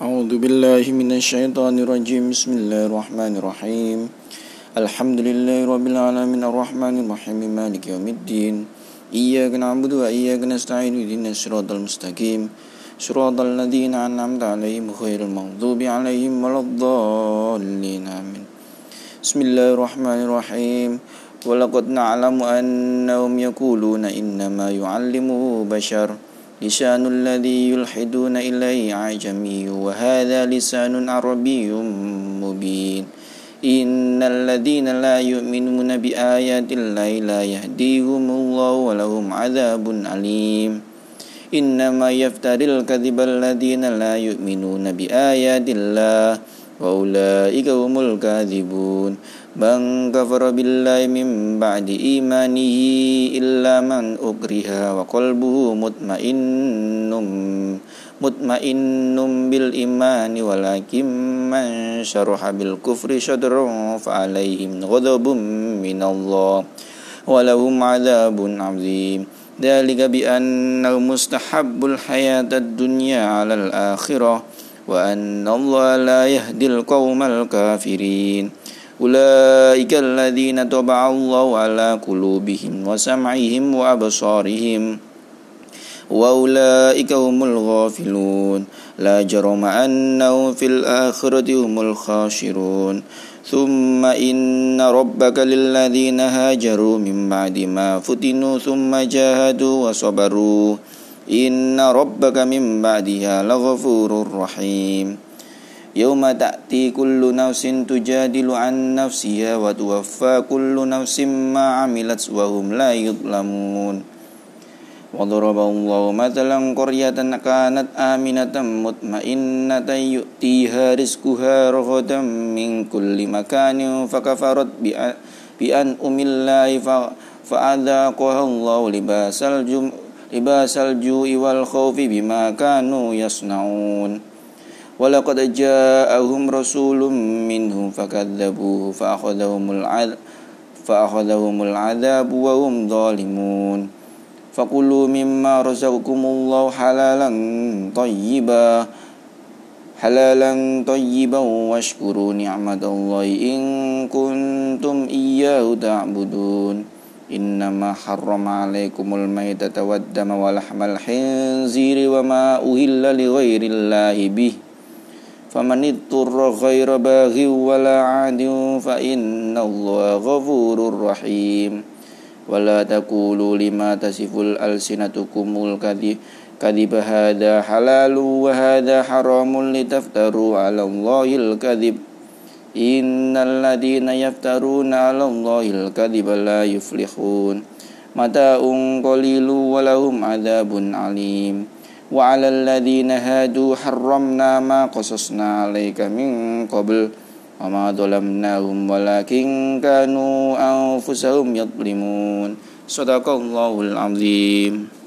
أعوذ بالله من الشيطان الرجيم. بسم الله الرحمن الرحيم. الحمد لله رب العالمين. الرحمن الرحيم. مالك يوم الدين. إياك نعبد وإياك نستعين. اهدنا الصراط المستقيم. صراط الذين أنعمت عليهم غير المغضوب عليهم ولا الضالين. آمين. بسم الله الرحمن الرحيم. ولقد نعلم أنهم يقولون إنما يعلمه بشر. لسان الذي يلحدون إليه عجمي وهذا لسان عربي مبين. إن الذين لا يؤمنون بآيات الله لا يهديهم الله ولهم عذاب أليم. إنما يفتري الكذب الذين لا يؤمنون بآيات الله. وأولئك هم الكاذبون. من كفر بالله من بعد إيمانه إلا من أكره وقلبه مطمئن مطمئن بالإيمان ولكن من شرح بالكفر صدرا فعليهم غضب من الله ولهم عذاب عظيم. ذلك بأنه مستحب الحياة الدنيا على الآخرة. وأن الله لا يهدي القوم الكافرين. أولئك الذين طبع الله على قلوبهم وسمعهم وأبصارهم. وأولئك هم الغافلون. لا جرم أنهم في الآخرة هم الخاسرون. ثم إن ربك للذين هاجروا من بعد ما فتنوا ثم جاهدوا وصبروا. إن ربك من بعدها لغفور رحيم يوم تأتي كل نفس تجادل عن نفسها وتوفى كل نفس ما عملت وهم لا يظلمون وضرب الله مثلا قرية كانت آمنة مطمئنة يؤتيها رزقها رغدا من كل مكان فكفرت بأنعم الله فأذاقها الله لباس الجوع لباس الجوع والخوف بما كانوا يصنعون. ولقد جاءهم رسول منهم فكذبوه فأخذهم العذاب فأخذهم العذاب وهم ظالمون. فكلوا مما رزقكم الله حلالا طيبا حلالا طيبا واشكروا نعمة الله إن كنتم إياه تعبدون. إنما حرم عليكم الميتة والدم ولحم الخنزير وما أهل لغير الله به. فمن اضطر غير باغ ولا عاد فإن الله غفور رحيم. ولا تقولوا لما تصف الألسنتكم الكذب كذب هذا حلال وهذا حرام لتفتروا على الله الكذب. إن الذين يفترون على الله الكذب لا يفلحون متاع قليل ولهم عذاب عليم وعلى الذين هادوا حرمنا ما قصصنا عليك من قبل وما ظلمناهم ولكن كانوا أنفسهم يظلمون صدق الله العظيم